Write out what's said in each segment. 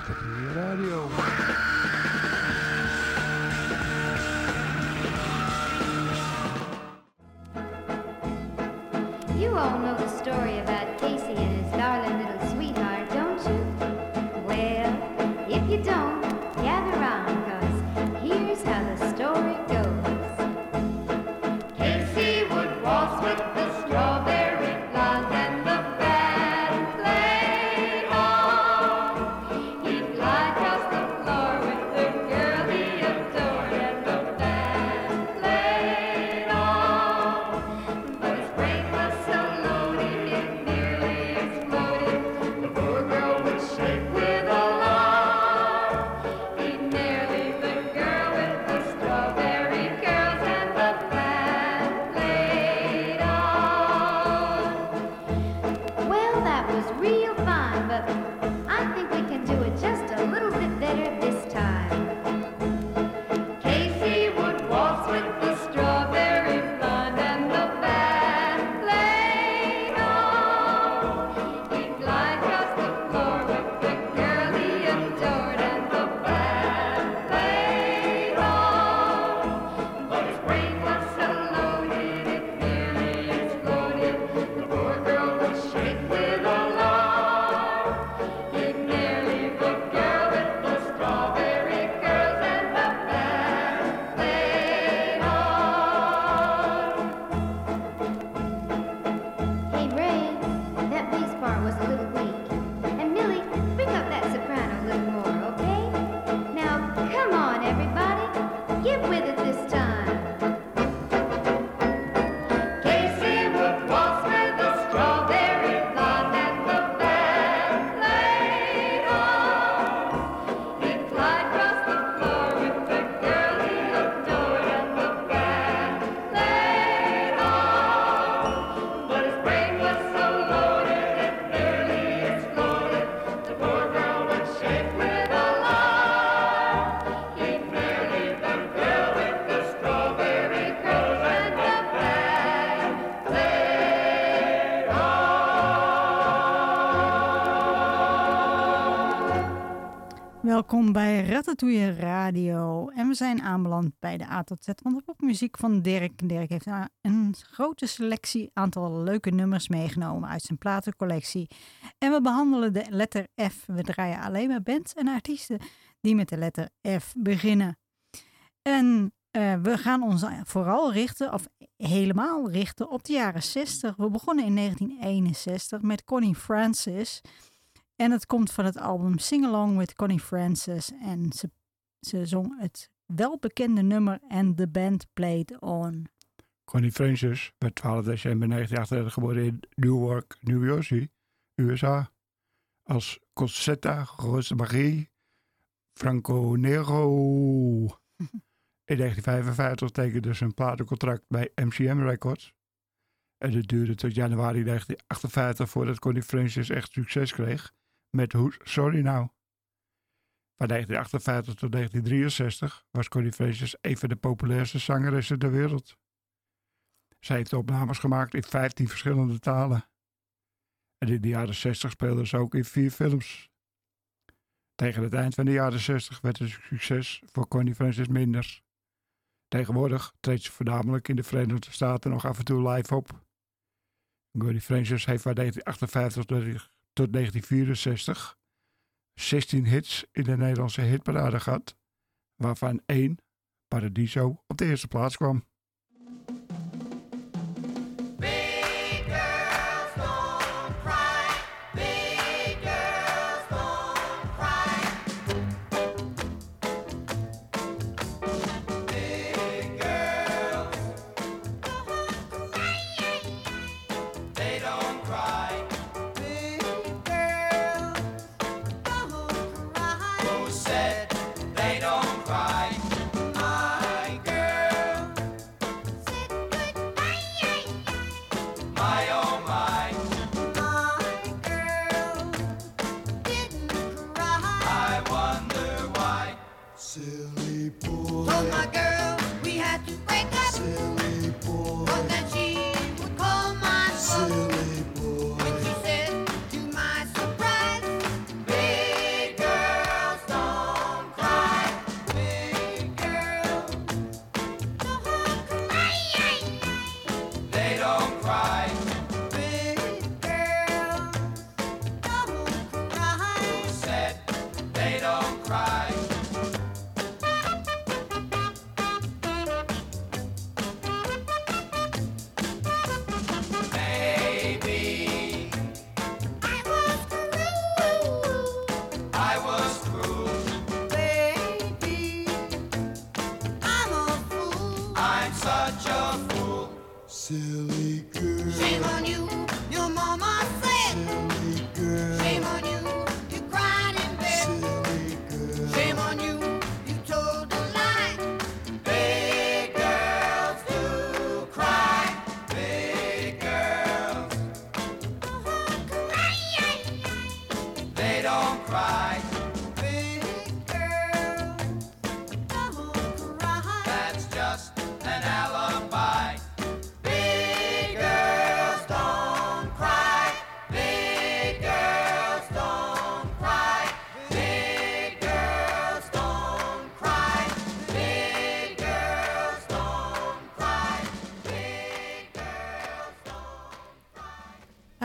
Ratatouille Radio. Welkom bij Ratatouille Radio. En we zijn aanbeland bij de A tot Z van de popmuziek van Dirk. Dirk heeft een grote selectie aantal leuke nummers meegenomen uit zijn platencollectie. En we behandelen de letter F. We draaien alleen maar bands en artiesten die met de letter F beginnen. En eh, we gaan ons vooral richten, of helemaal richten, op de jaren 60. We begonnen in 1961 met Connie Francis. En het komt van het album Sing Along with Connie Francis. En ze, ze zong het welbekende nummer And the Band Played On. Connie Francis werd 12 december 1938 geboren in Newark, New Jersey, USA. Als Cosetta Rosa Marie Franco Nero. In 1955 tekende ze een platencontract bij MCM Records. En het duurde tot januari 1958 voordat Connie Francis echt succes kreeg met Who's Sorry Now. Van 1958 tot 1963 was Connie Francis een van de populairste zangeressen ter wereld. Zij heeft opnames gemaakt in 15 verschillende talen. En in de jaren 60 speelde ze ook in vier films. Tegen het eind van de jaren 60 werd het succes voor Connie Francis minder. Tegenwoordig treedt ze voornamelijk in de Verenigde Staten nog af en toe live op. Connie Francis heeft van 1958 tot tot 1964 16 hits in de Nederlandse hitparade gehad, waarvan één, Paradiso, op de eerste plaats kwam.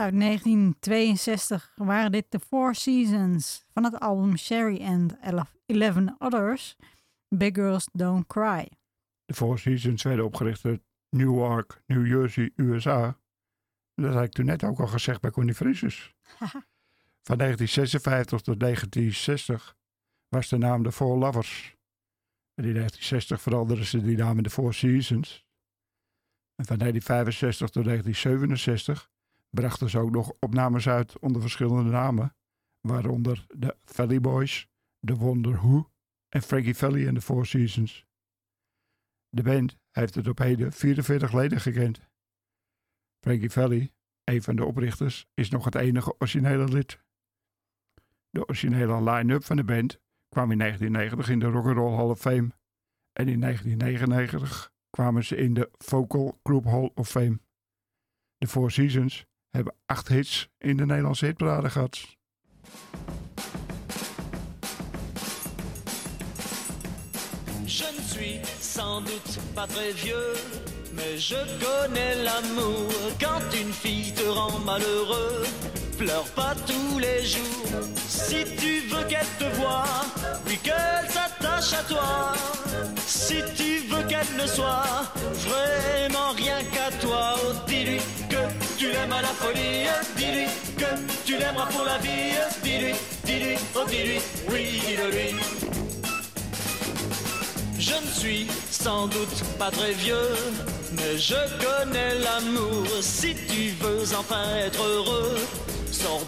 Uit 1962 waren dit de Four Seasons van het album Sherry and Eleven Others. Big Girls Don't Cry. De Four Seasons werden opgericht in Newark, New Jersey, USA. Dat had ik toen net ook al gezegd bij Connie Frisus. Van 1956 tot 1960 was de naam de Four Lovers. En in 1960 veranderden ze die naam in de Four Seasons. En van 1965 tot 1967 brachten ze ook nog opnames uit onder verschillende namen. Waaronder de Valley Boys, The Wonder Who en Frankie Valli en de Four Seasons. De band heeft het op heden 44 leden gekend. Frankie Valli, een van de oprichters, is nog het enige originele lid. De originele line-up van de band kwam in 1990 in de Rock'n'Roll Hall of Fame. En in 1999 kwamen ze in de Vocal Group Hall of Fame. De Four Seasons hebben acht hits in de Nederlandse hitparade gehad. Je ne suis sans doute pas très vieux, mais je connais l'amour. Quand une fille te rend malheureux, pleure pas tous les jours. Si tu veux qu'elle te voie, puis qu'elle s'attache à toi. Si tu qu'elle ne soit vraiment rien qu'à toi, oh dis-lui que tu l'aimes à la folie. Dis-lui que tu l'aimeras pour la vie. Dis-lui, dis-lui, oh dis-lui, oui, dis-le-lui. Je ne suis sans doute pas très vieux, mais je connais l'amour. Si tu veux enfin être heureux,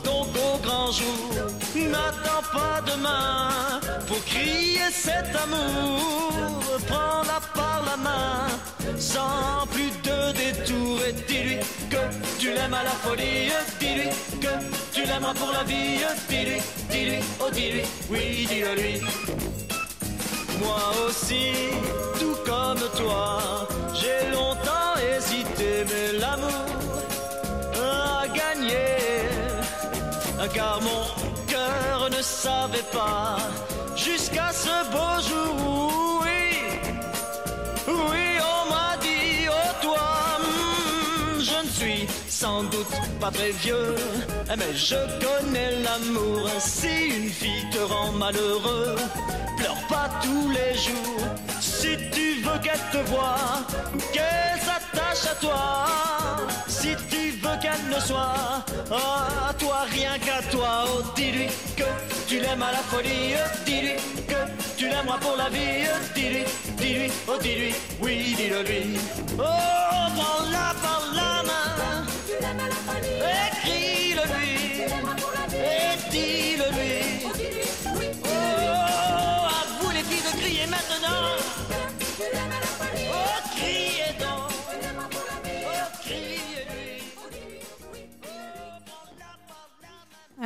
donc au grand jour. N'attends pas demain pour crier cet amour. Prends-la par la main, sans plus de détour. Et dis-lui que tu l'aimes à la folie. Dis-lui que tu l'aimeras pour la vie. Dis-lui, dis-lui, oh dis-lui, oui, dis-le lui. Moi aussi, tout comme toi, j'ai longtemps hésité, mais l'amour a gagné. Car mon cœur ne savait pas, jusqu'à ce beau jour, oui, oui, on m'a dit, oh toi, hmm, je ne suis sans doute pas très vieux, mais je connais l'amour. Si une fille te rend malheureux, pleure pas tous les jours. Si tu veux qu'elle te voie, qu'elle s'attache à toi. Si tu veux qu'elle ne soit à toi, rien qu'à toi, oh dis-lui que tu l'aimes à la folie. Dis-lui que tu l'aimeras pour la vie. Dis-lui, dis-lui, oh dis-lui, oui, dis-le lui. Oh, prends-la par la main. Écris-le lui. Et dis-le lui. Oh, à vous les filles de crier maintenant.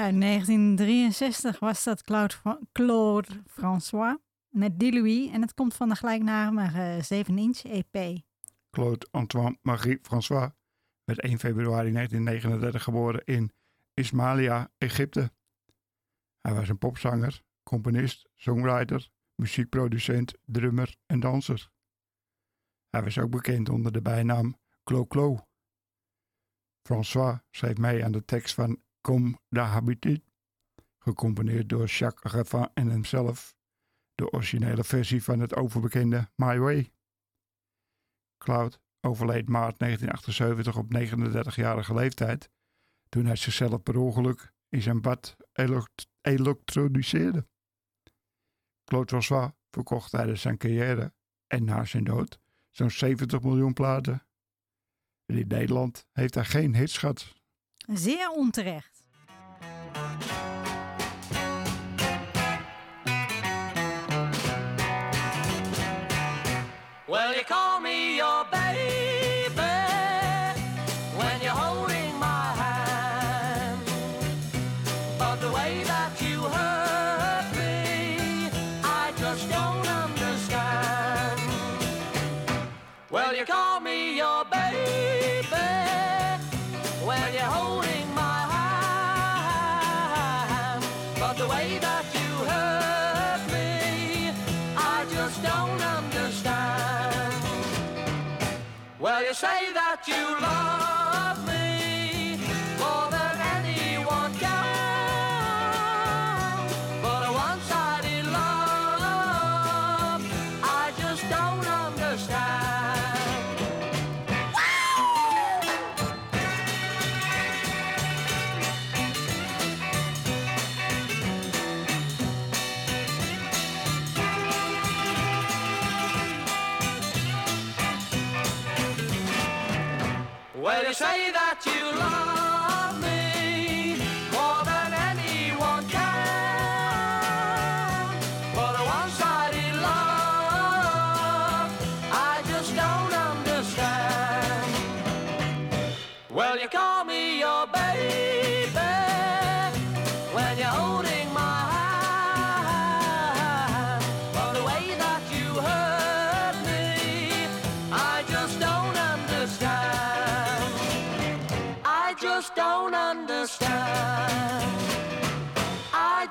Uit 1963 was dat Claude, Claude François met Dilouis en het komt van de gelijknamige 7-inch E EP. Claude Antoine Marie François werd 1 februari 1939 geboren in Ismailia, Egypte. Hij was een popzanger, componist, songwriter, muziekproducent, drummer en danser. Hij was ook bekend onder de bijnaam Clo Clo. François schreef mee aan de tekst van Comme d'habitude, gecomponeerd door Jacques Raffin en hemzelf, de originele versie van het overbekende My Way. Cloud overleed maart 1978 op 39-jarige leeftijd, toen hij zichzelf per ongeluk in zijn bad elektroniseerde. Claude François verkocht tijdens zijn carrière en na zijn dood zo'n 70 miljoen platen. En in Nederland heeft hij geen hits gehad. Zeer onterecht. Well, you call me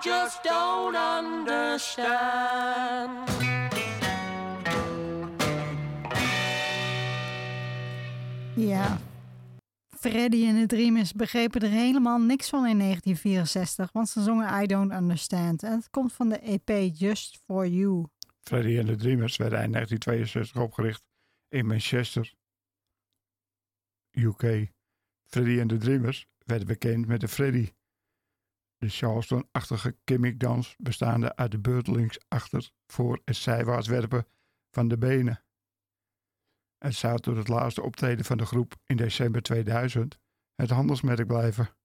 just don't understand. Ja. Freddy en de Dreamers begrepen er helemaal niks van in 1964, want ze zongen I Don't Understand. En het komt van de EP Just For You. Freddy en de Dreamers werden in 1962 opgericht in Manchester, UK. Freddy en de Dreamers werden bekend met de Freddy, de Charleston-achtige gimmickdans bestaande uit de beurtelings achter, voor en zijwaarts werpen van de benen. Het zou tot het laatste optreden van de groep in december 2000 het handelsmerk blijven.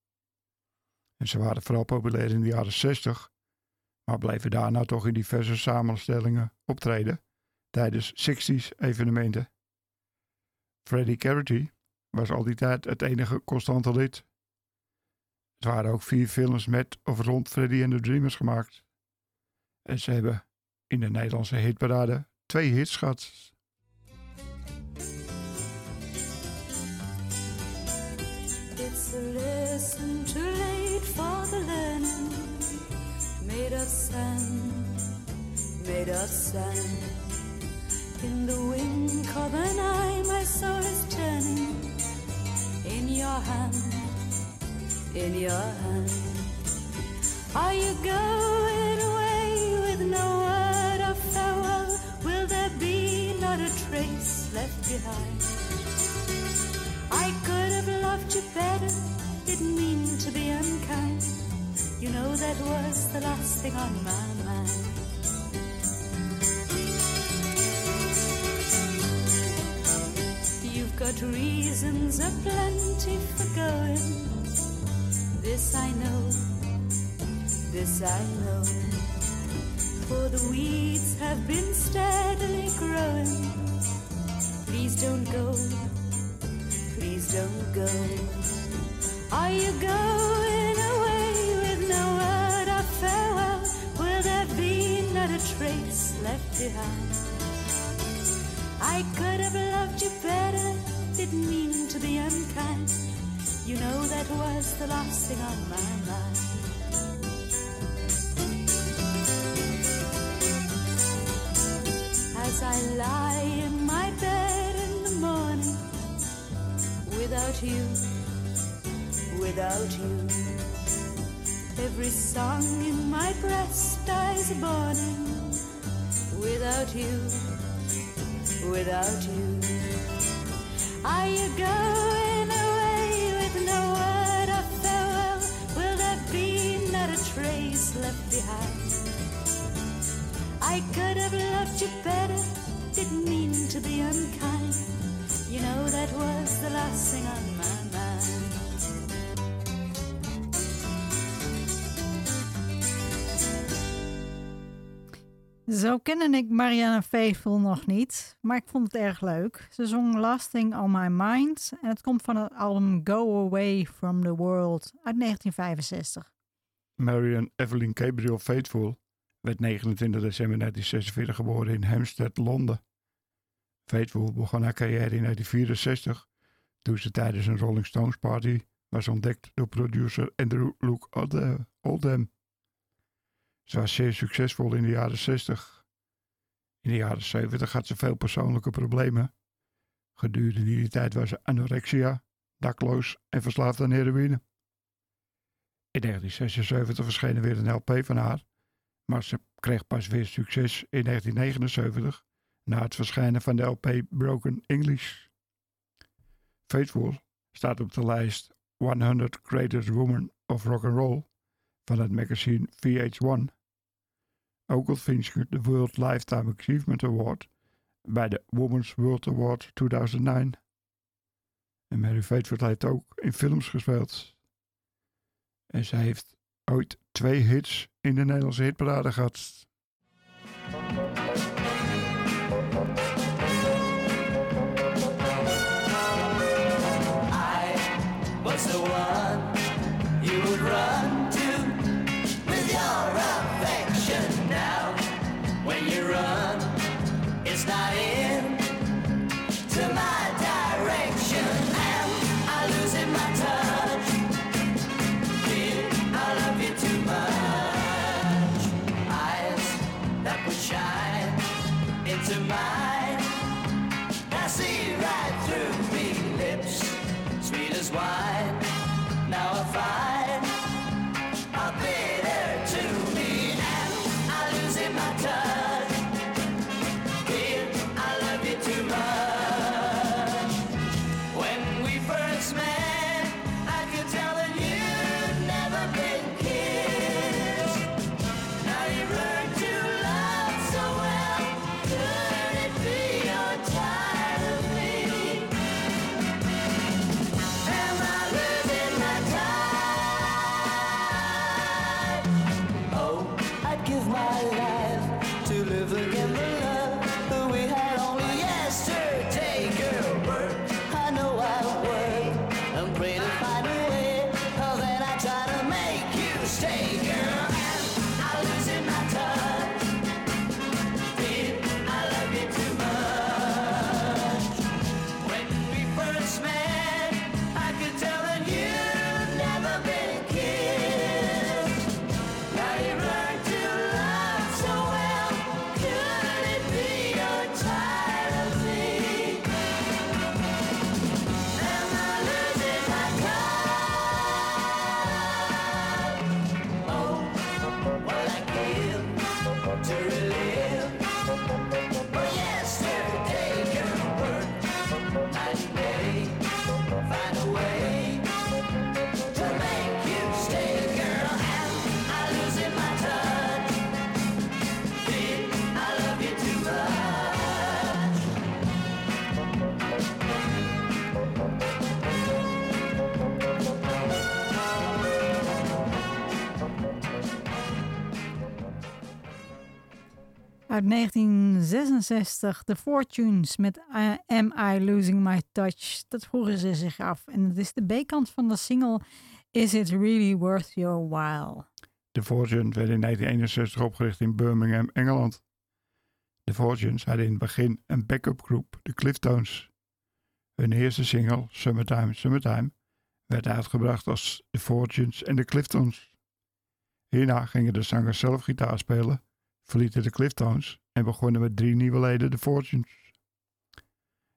En ze waren vooral populair in de jaren 60, maar bleven daarna toch in diverse samenstellingen optreden tijdens 60s evenementen. Freddie Carity was al die tijd het enige constante lid. Er waren ook vier films met of rond Freddie en de Dreamers gemaakt. En ze hebben in de Nederlandse hitparade twee hits gehad. It's a lesson too late for the learning. Made of sand, made of sand. In the wink of an eye, my soul is turning. In your hand, in your hand. Are you going away with no word of farewell? Will there be not a trace left behind? I could have loved you better, didn't mean to be unkind. You know that was the last thing on my mind. You've got reasons aplenty for going. This I know, this I know. For the weeds have been steadily growing. Please don't go please don't go. Are you going away with no word of farewell? Will there be not a trace left behind? I could have that the last thing on my mind. As I lie in my bed in the morning without you, without you. Every song in my breast dies a burning without you, without you. Are you going left behind? I could have loved you better, didn't mean to be unkind. You know that was the last thing on my mind. Zo kende ik Marianne Faithful nog niet, maar ik vond het erg leuk. Ze zong Last Thing on My Mind en het komt van het album Go Away from the World uit 1965. Marion Evelyn Gabriel Faithful werd 29 december 1946 geboren in Hampstead, Londen. Faithful begon haar carrière in 1964 toen ze tijdens een Rolling Stones party was ontdekt door producer Andrew Luke Oldham. Ze was zeer succesvol in de jaren 60. In de jaren 70 had ze veel persoonlijke problemen. Gedurende die tijd was ze anorexia, dakloos en verslaafd aan heroïne. In 1976 verscheen er weer een LP van haar, maar ze kreeg pas weer succes in 1979 na het verschijnen van de LP Broken English. Faithful staat op de lijst 100 Greatest Women of Rock and Roll van het magazine VH1. Ook ontving ze de World Lifetime Achievement Award bij de Women's World Award 2009. En Mary Faithford heeft ook in films gespeeld. En zij heeft ooit twee hits in de Nederlandse hitparade gehad. was the one to mind. Uit 1966, The Fortunes met uh, Am I Losing My Touch. Dat vroegen ze zich af. En het is de B-kant van de single Is It Really Worth Your While? De Fortunes werd in 1961 opgericht in Birmingham, Engeland. De Fortunes hadden in het begin een backup groep, de Cliftones. Hun eerste single, Summertime, Summertime, werd uitgebracht als The Fortunes en de Cliftones. Hierna gingen de zangers zelf gitaar spelen, verlieten de Cliftones en begonnen met drie nieuwe leden, de Fortunes.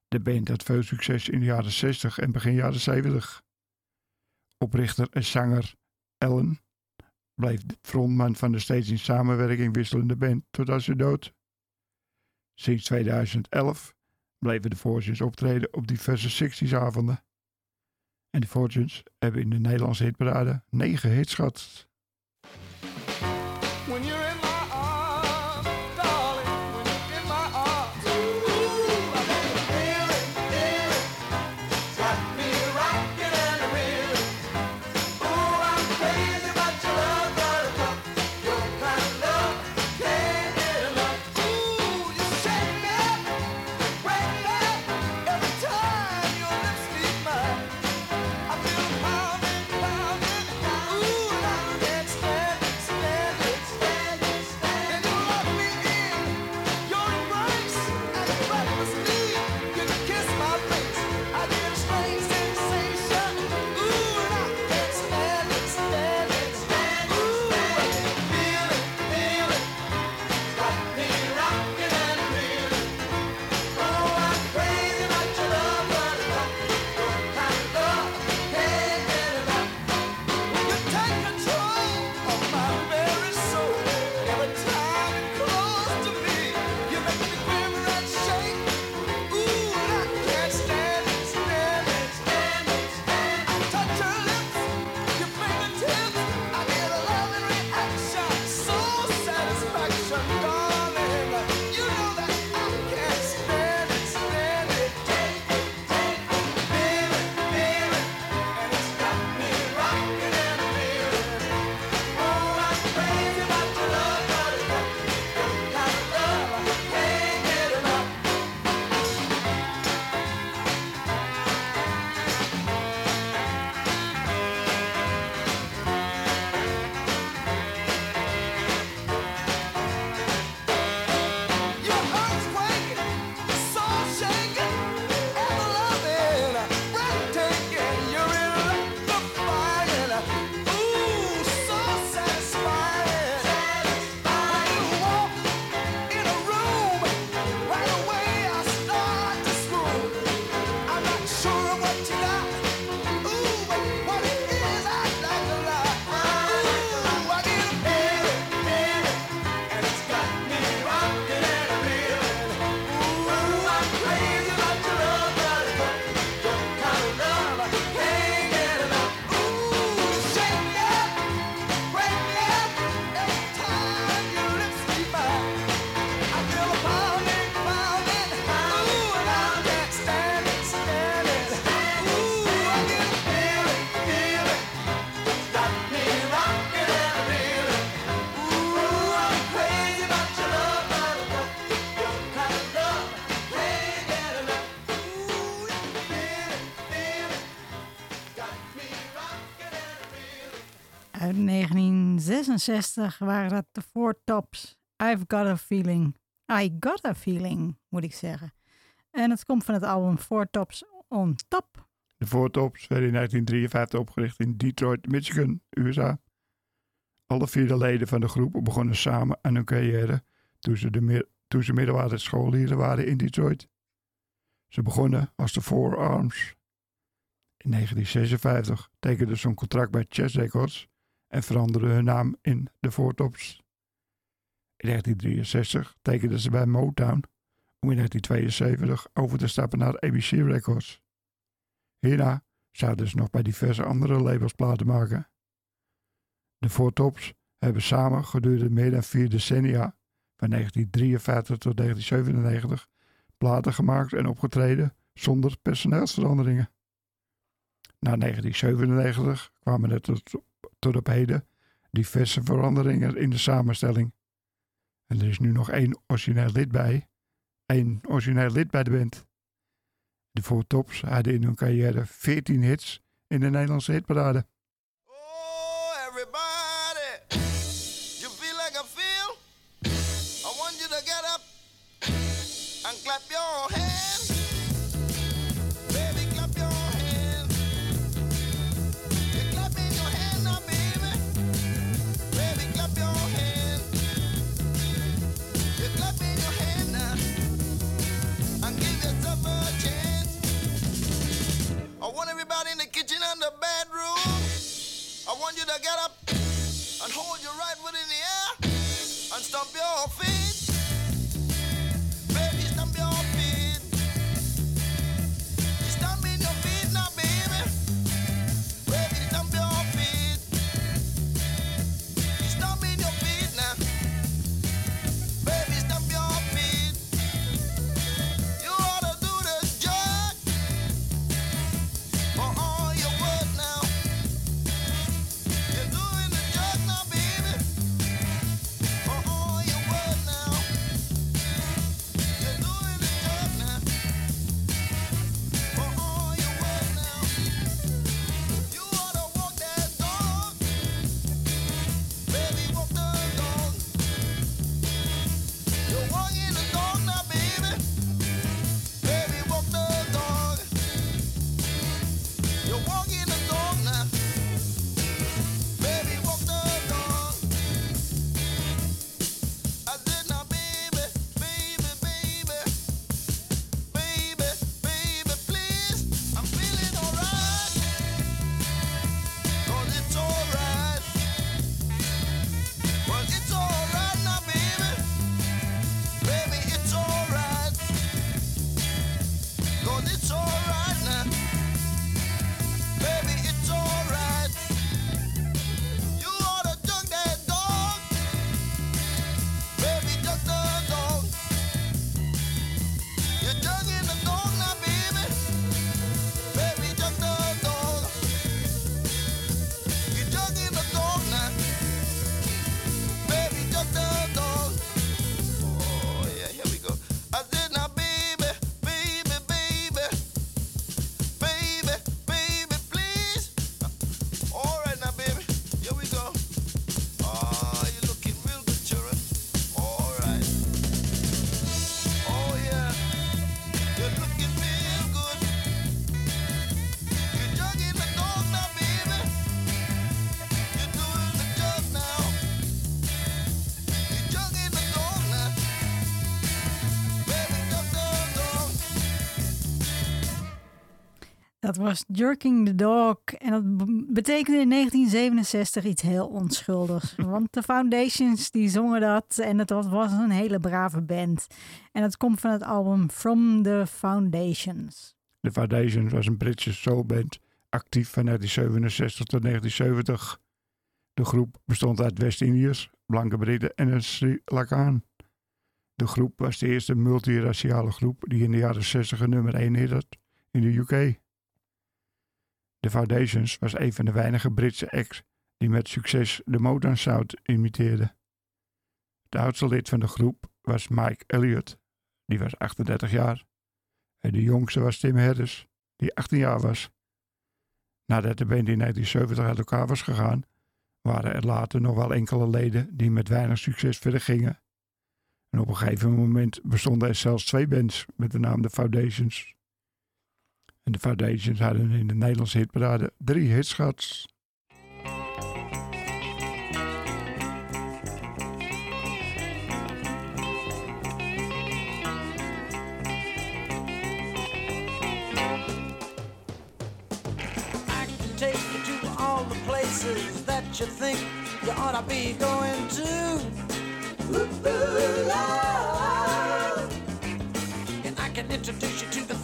De band had veel succes in de jaren 60 en begin jaren 70. Oprichter en zanger Ellen bleef frontman van de steeds in samenwerking wisselende band totdat ze dood. Sinds 2011 bleven de Fortunes optreden op diverse 60s avonden. En de Fortunes hebben in de Nederlandse hitparade negen hits gehad. 1966 waren dat de Four Tops. I've got a feeling. I got a feeling, moet ik zeggen. En het komt van het album Four Tops on Top. De Voortops werden in 1953 opgericht in Detroit, Michigan, USA. Alle vier de leden van de groep begonnen samen aan hun carrière toen ze, de toen ze waren in Detroit. Ze begonnen als de Four Arms. In 1956 tekenden ze een contract bij Chess Records en veranderden hun naam in de Voortops. In 1963 tekenden ze bij Motown om in 1972 over te stappen naar ABC Records. Hierna zouden ze nog bij diverse andere labels platen maken. De Four Tops hebben samen gedurende meer dan vier decennia, van 1953 tot 1997, platen gemaakt en opgetreden zonder personeelsveranderingen. Na 1997 kwamen er tot, tot op heden diverse veranderingen in de samenstelling. En er is nu nog één origineel lid bij, één origineel lid bij de band. De Four Tops hadden in hun carrière 14 hits in de Nederlandse hitparade. Was Jerking the Dog. En dat betekende in 1967 iets heel onschuldigs. Want de Foundations die zongen dat. En het was, een hele brave band. En dat komt van het album From the Foundations. De Foundations was een Britse soulband, actief van 1967 tot 1970. De groep bestond uit West-Indiërs, blanke Britten en een Sri Lankaan. De groep was de eerste multiraciale groep die in de jaren 60 een nummer 1 hit in de UK. De Foundations was een van de weinige Britse acts die met succes de Motown Sound imiteerde. Het oudste lid van de groep was Mike Elliott, die was 38 jaar. En de jongste was Tim Harris, die 18 jaar was. Nadat de band in 1970 uit elkaar was gegaan, waren er later nog wel enkele leden die met weinig succes verder gingen. En op een gegeven moment bestonden er zelfs twee bands met de naam The Foundations. En de Foundations hadden in de Nederlandse hitparade drie hits that you think you be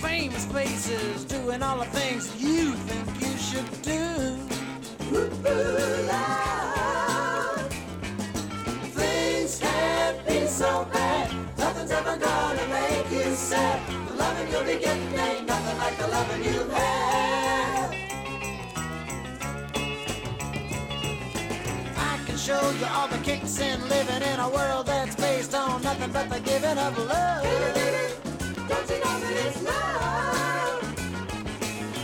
famous faces doing all the things you think you should do. Ooh. Things can't be so bad. Nothing's ever gonna make you sad. The loving you'll be getting ain't nothing like the loving you've had. I can show you all the kicks in living in a world that's based on nothing but the giving of love. Don't you know that it's love?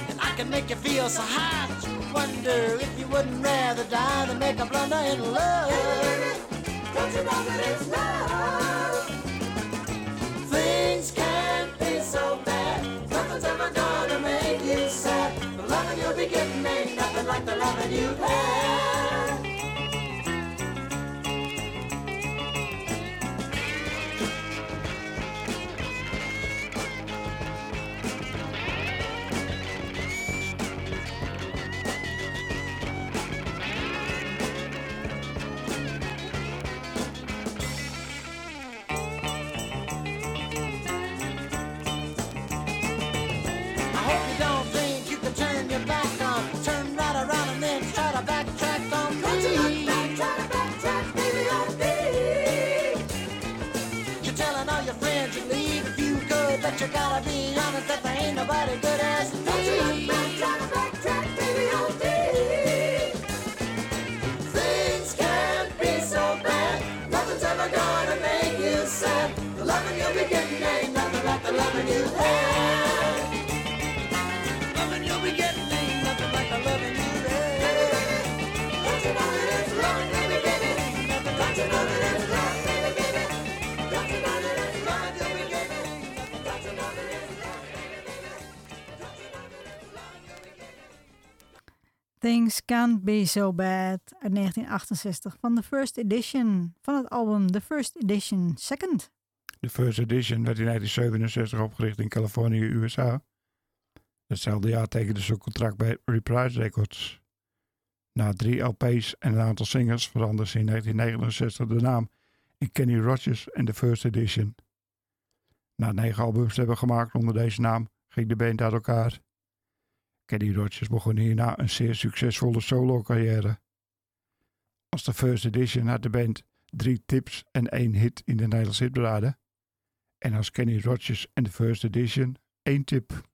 And I can make you feel so high that you wonder if you wouldn't rather die than make a blunder in love. Don't you know that it's love? Can't Be So Bad uit 1968 van de First Edition van het album The First Edition Second. De First Edition werd in 1967 opgericht in Californië, USA. Hetzelfde jaar tekende ze een contract bij Reprise Records. Na drie LP's en een aantal singles veranderde ze in 1969 de naam in Kenny Rogers en The First Edition. Na negen albums te hebben gemaakt onder deze naam ging de band uit elkaar. Kenny Rogers begon hierna een zeer succesvolle solo-carrière. Als de First Edition had de band drie tips en één hit in de Nederlandse hitparade. En als Kenny Rogers en de First Edition één tip.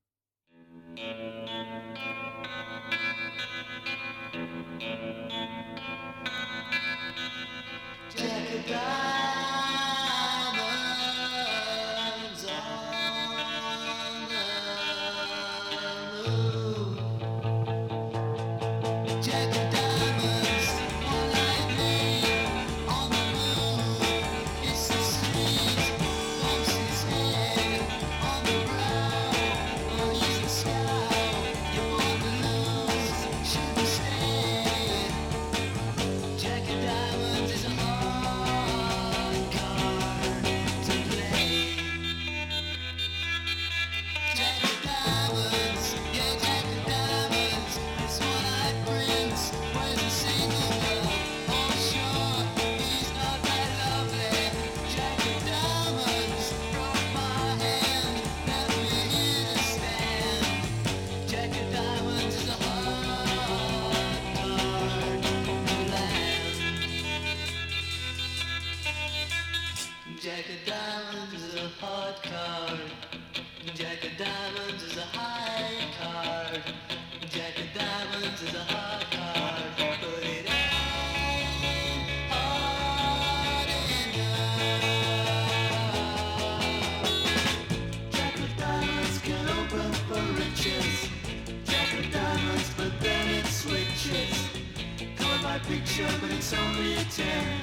but it's only a chance.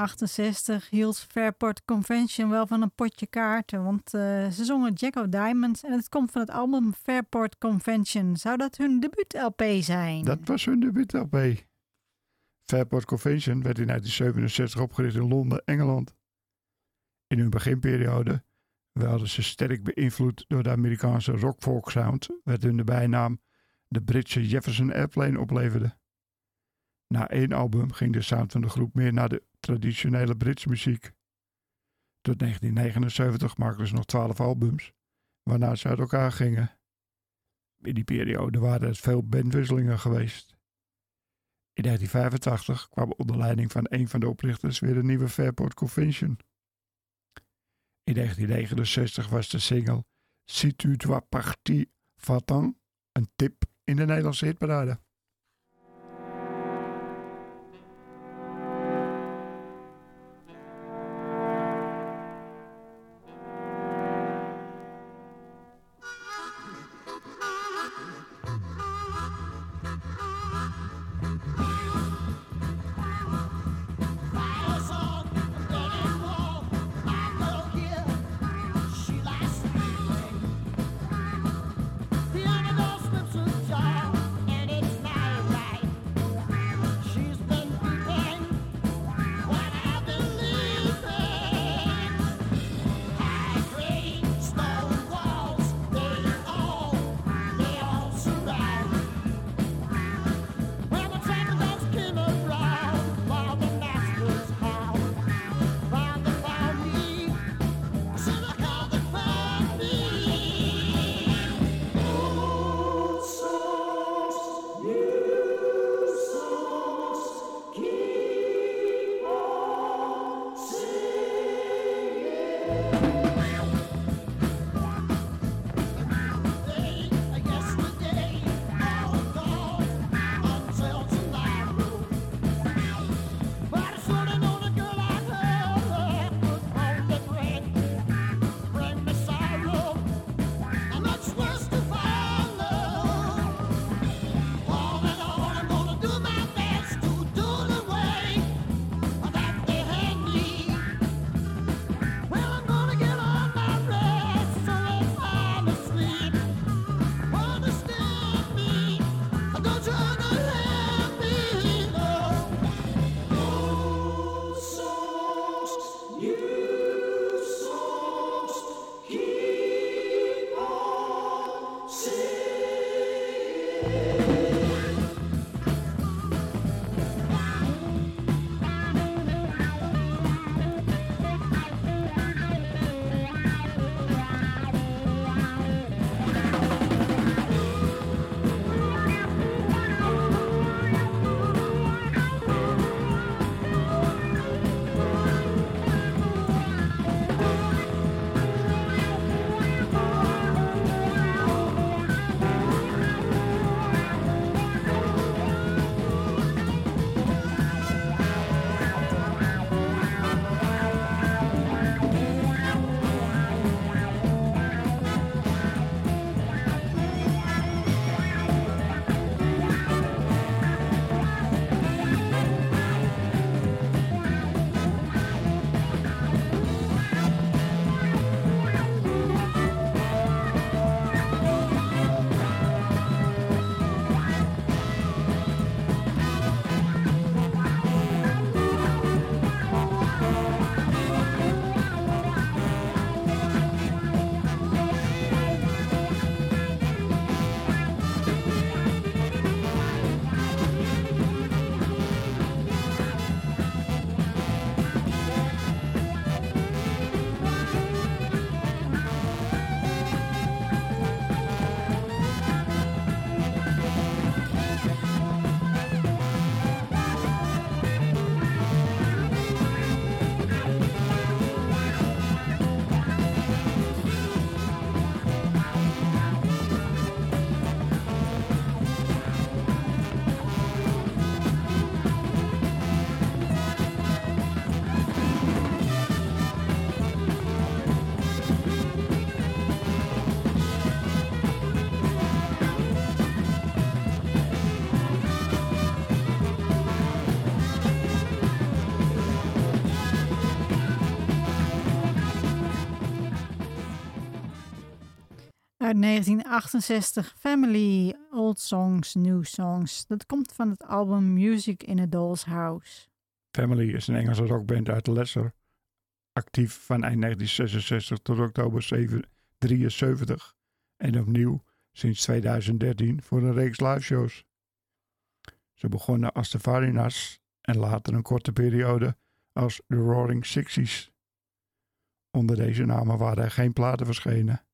1968 hield Fairport Convention wel van een potje kaarten, want eh, ze zongen Jack of Diamonds en het komt van het album Fairport Convention. Zou dat hun debuut-LP zijn? Dat was hun debuut-LP. Fairport Convention werd in 1967 opgericht in Londen, Engeland. In hun beginperiode werden ze sterk beïnvloed door de Amerikaanse rock-folk sound, werd hun de bijnaam de Britse Jefferson Airplane opleverde. Na één album ging de sound van de groep meer naar de traditionele Britse muziek. Tot 1979 maakten ze nog 12 albums, waarna ze uit elkaar gingen. In die periode waren er veel bandwisselingen geweest. In 1985 kwam onder leiding van een van de oprichters weer een nieuwe Fairport Convention. In 1969 was de single Si tu va-t'en een tip in de Nederlandse hitparade. Uit 1968, Family, Old Songs, New Songs. Dat komt van het album Music in a Doll's House. Family is een Engelse rockband uit Leicester. Actief van eind 1966 tot oktober 1973. En opnieuw sinds 2013 voor een reeks liveshows. Ze begonnen als de Varinas en later een korte periode als The Roaring Sixties. Onder deze namen waren er geen platen verschenen.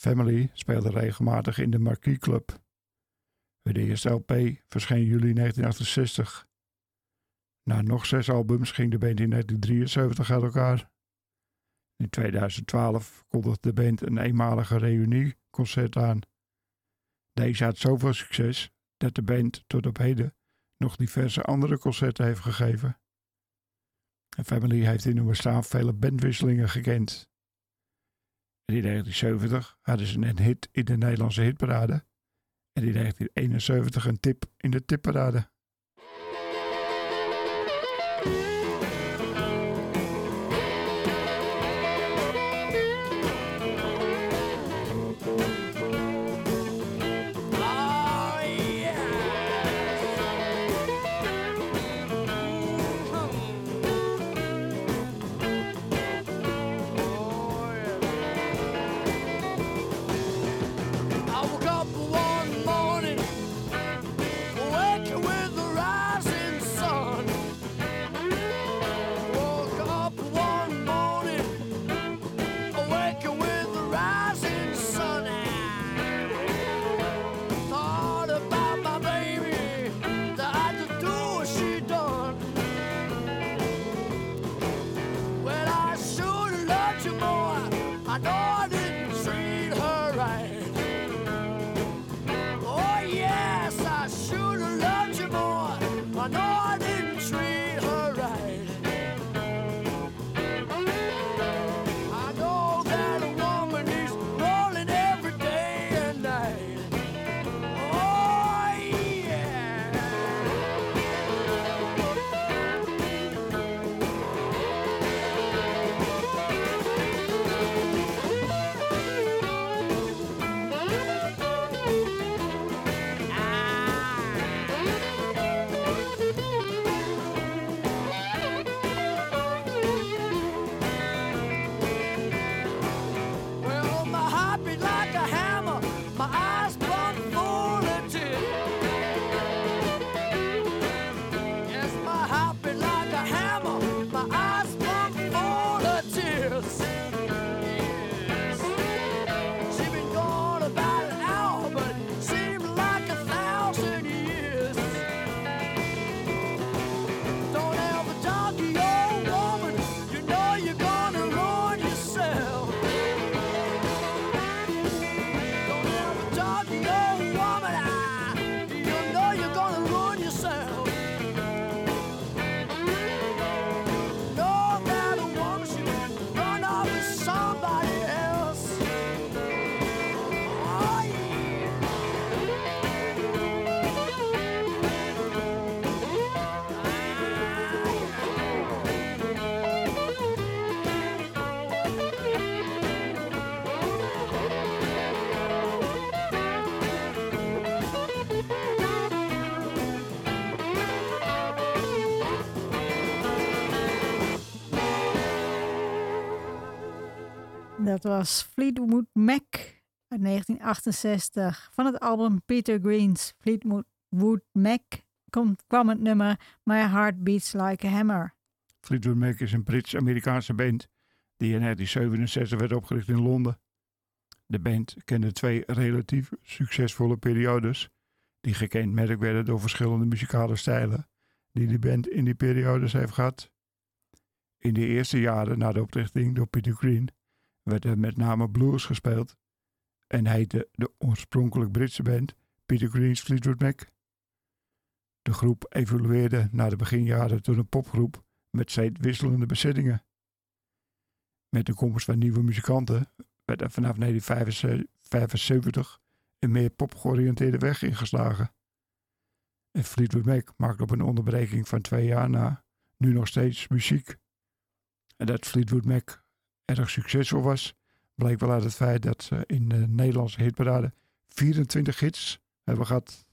Family speelde regelmatig in de Marquis Club. Hun eerste LP verscheen juli 1968. Na nog zes albums ging de band in 1973 uit elkaar. In 2012 kondigde de band een eenmalige reunieconcert aan. Deze had zoveel succes dat de band tot op heden nog diverse andere concerten heeft gegeven. En Family heeft in hun bestaan vele bandwisselingen gekend. In 1970 hadden ze een hit in de Nederlandse hitparade. En in 1971 een tip in de tipparade. Dat was Fleetwood Mac uit 1968 van het album Peter Green's Fleetwood Mac kwam het nummer My Heart Beats Like a Hammer. Fleetwood Mac is een Brits-Amerikaanse band die in 1967 werd opgericht in Londen. De band kende twee relatief succesvolle periodes die gekenmerkt werden door verschillende muzikale stijlen die de band in die periodes heeft gehad. In de eerste jaren na de oprichting door Peter Green werd er met name blues gespeeld en heette de oorspronkelijk Britse band Peter Green's Fleetwood Mac. De groep evolueerde na de beginjaren tot een popgroep met steeds wisselende bezettingen. Met de komst van nieuwe muzikanten werd er vanaf 1975 een meer popgeoriënteerde weg ingeslagen. En Fleetwood Mac maakt op een onderbreking van twee jaar na nu nog steeds muziek. En dat Fleetwood Mac erg succesvol was, Bleek wel uit het feit dat ze in de Nederlandse hitparade 24 hits hebben gehad.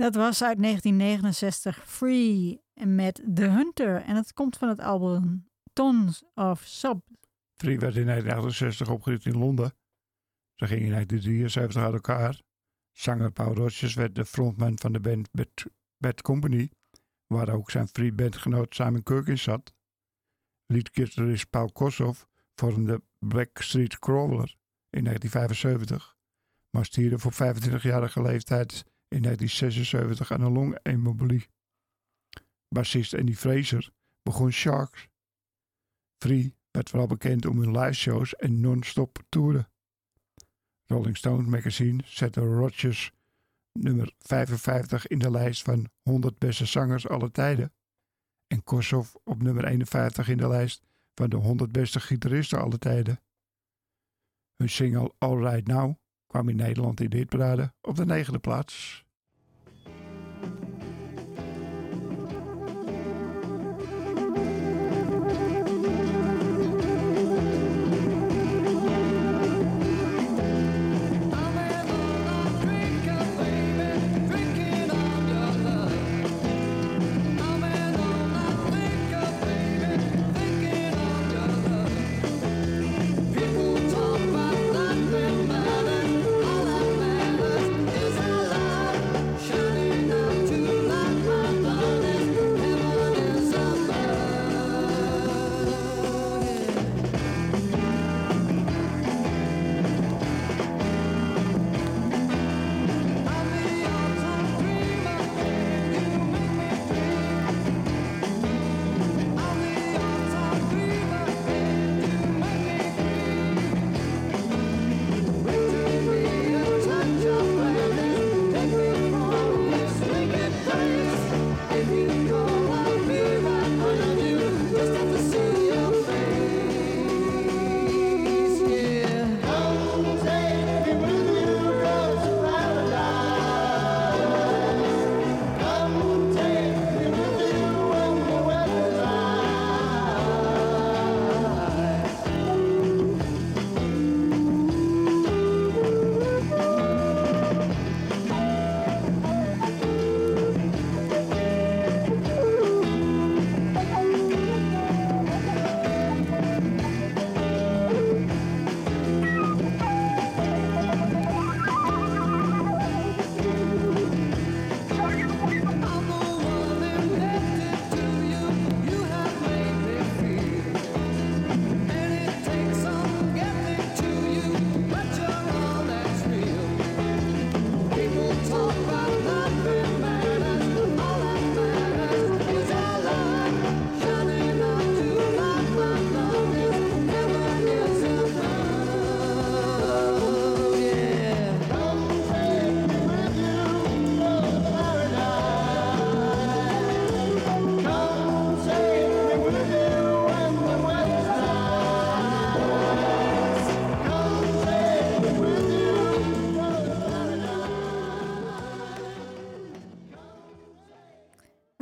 Dat was uit 1969 Free met The Hunter. En het komt van het album Tons of Sub. Free werd in 1968 opgericht in Londen. Ze gingen in 1973 uit elkaar. Zanger Paul Rodgers werd de frontman van de band Bad, Company, waar ook zijn Free bandgenoot Simon Kirk in zat. Liedgitarist Paul Kossoff vormde Blackstreet Crawler in 1975, maar stierf op 25-jarige leeftijd in 1976 aan een longembolie. Bassist Andy Fraser begon Sharks. Free werd vooral bekend om hun liveshows en non-stop toeren. Rolling Stone magazine zette Rodgers nummer 55 in de lijst van 100 beste zangers aller tijden. En Kossoff op nummer 51 in de lijst van de 100 beste gitaristen aller tijden. Hun single All Right Now kwam in Nederland in de hitparade op de negende plaats.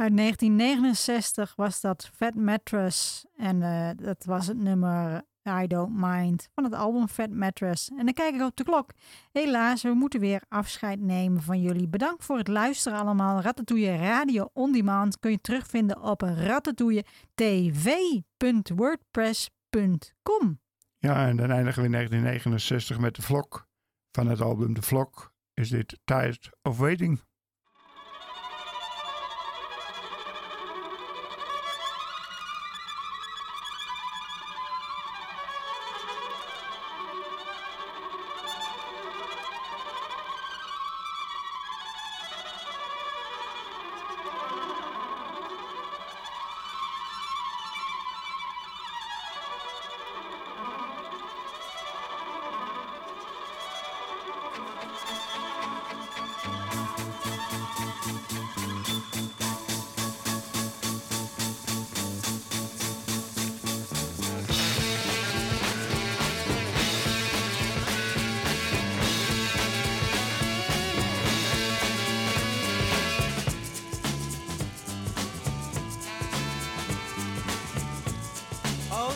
Uit 1969 was dat Fat Mattress. En eh, dat was het nummer I Don't Mind van het album Fat Mattress. En dan kijk ik op de klok. Helaas, we moeten weer afscheid nemen van jullie. Bedankt voor het luisteren allemaal. Ratatouille Radio On Demand kun je terugvinden op ratatouilletv.wordpress.com. Ja, en dan eindigen we in 1969 met de vlok. Van het album De Vlok is dit Tired of Waiting.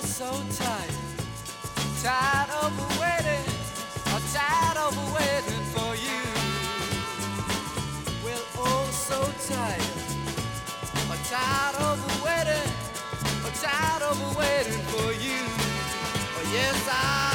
So tired, tired of waiting, oh, tired of waiting for you. Well, oh, so tired, oh, tired of waiting, oh, tired of waiting for you. Oh, yes, I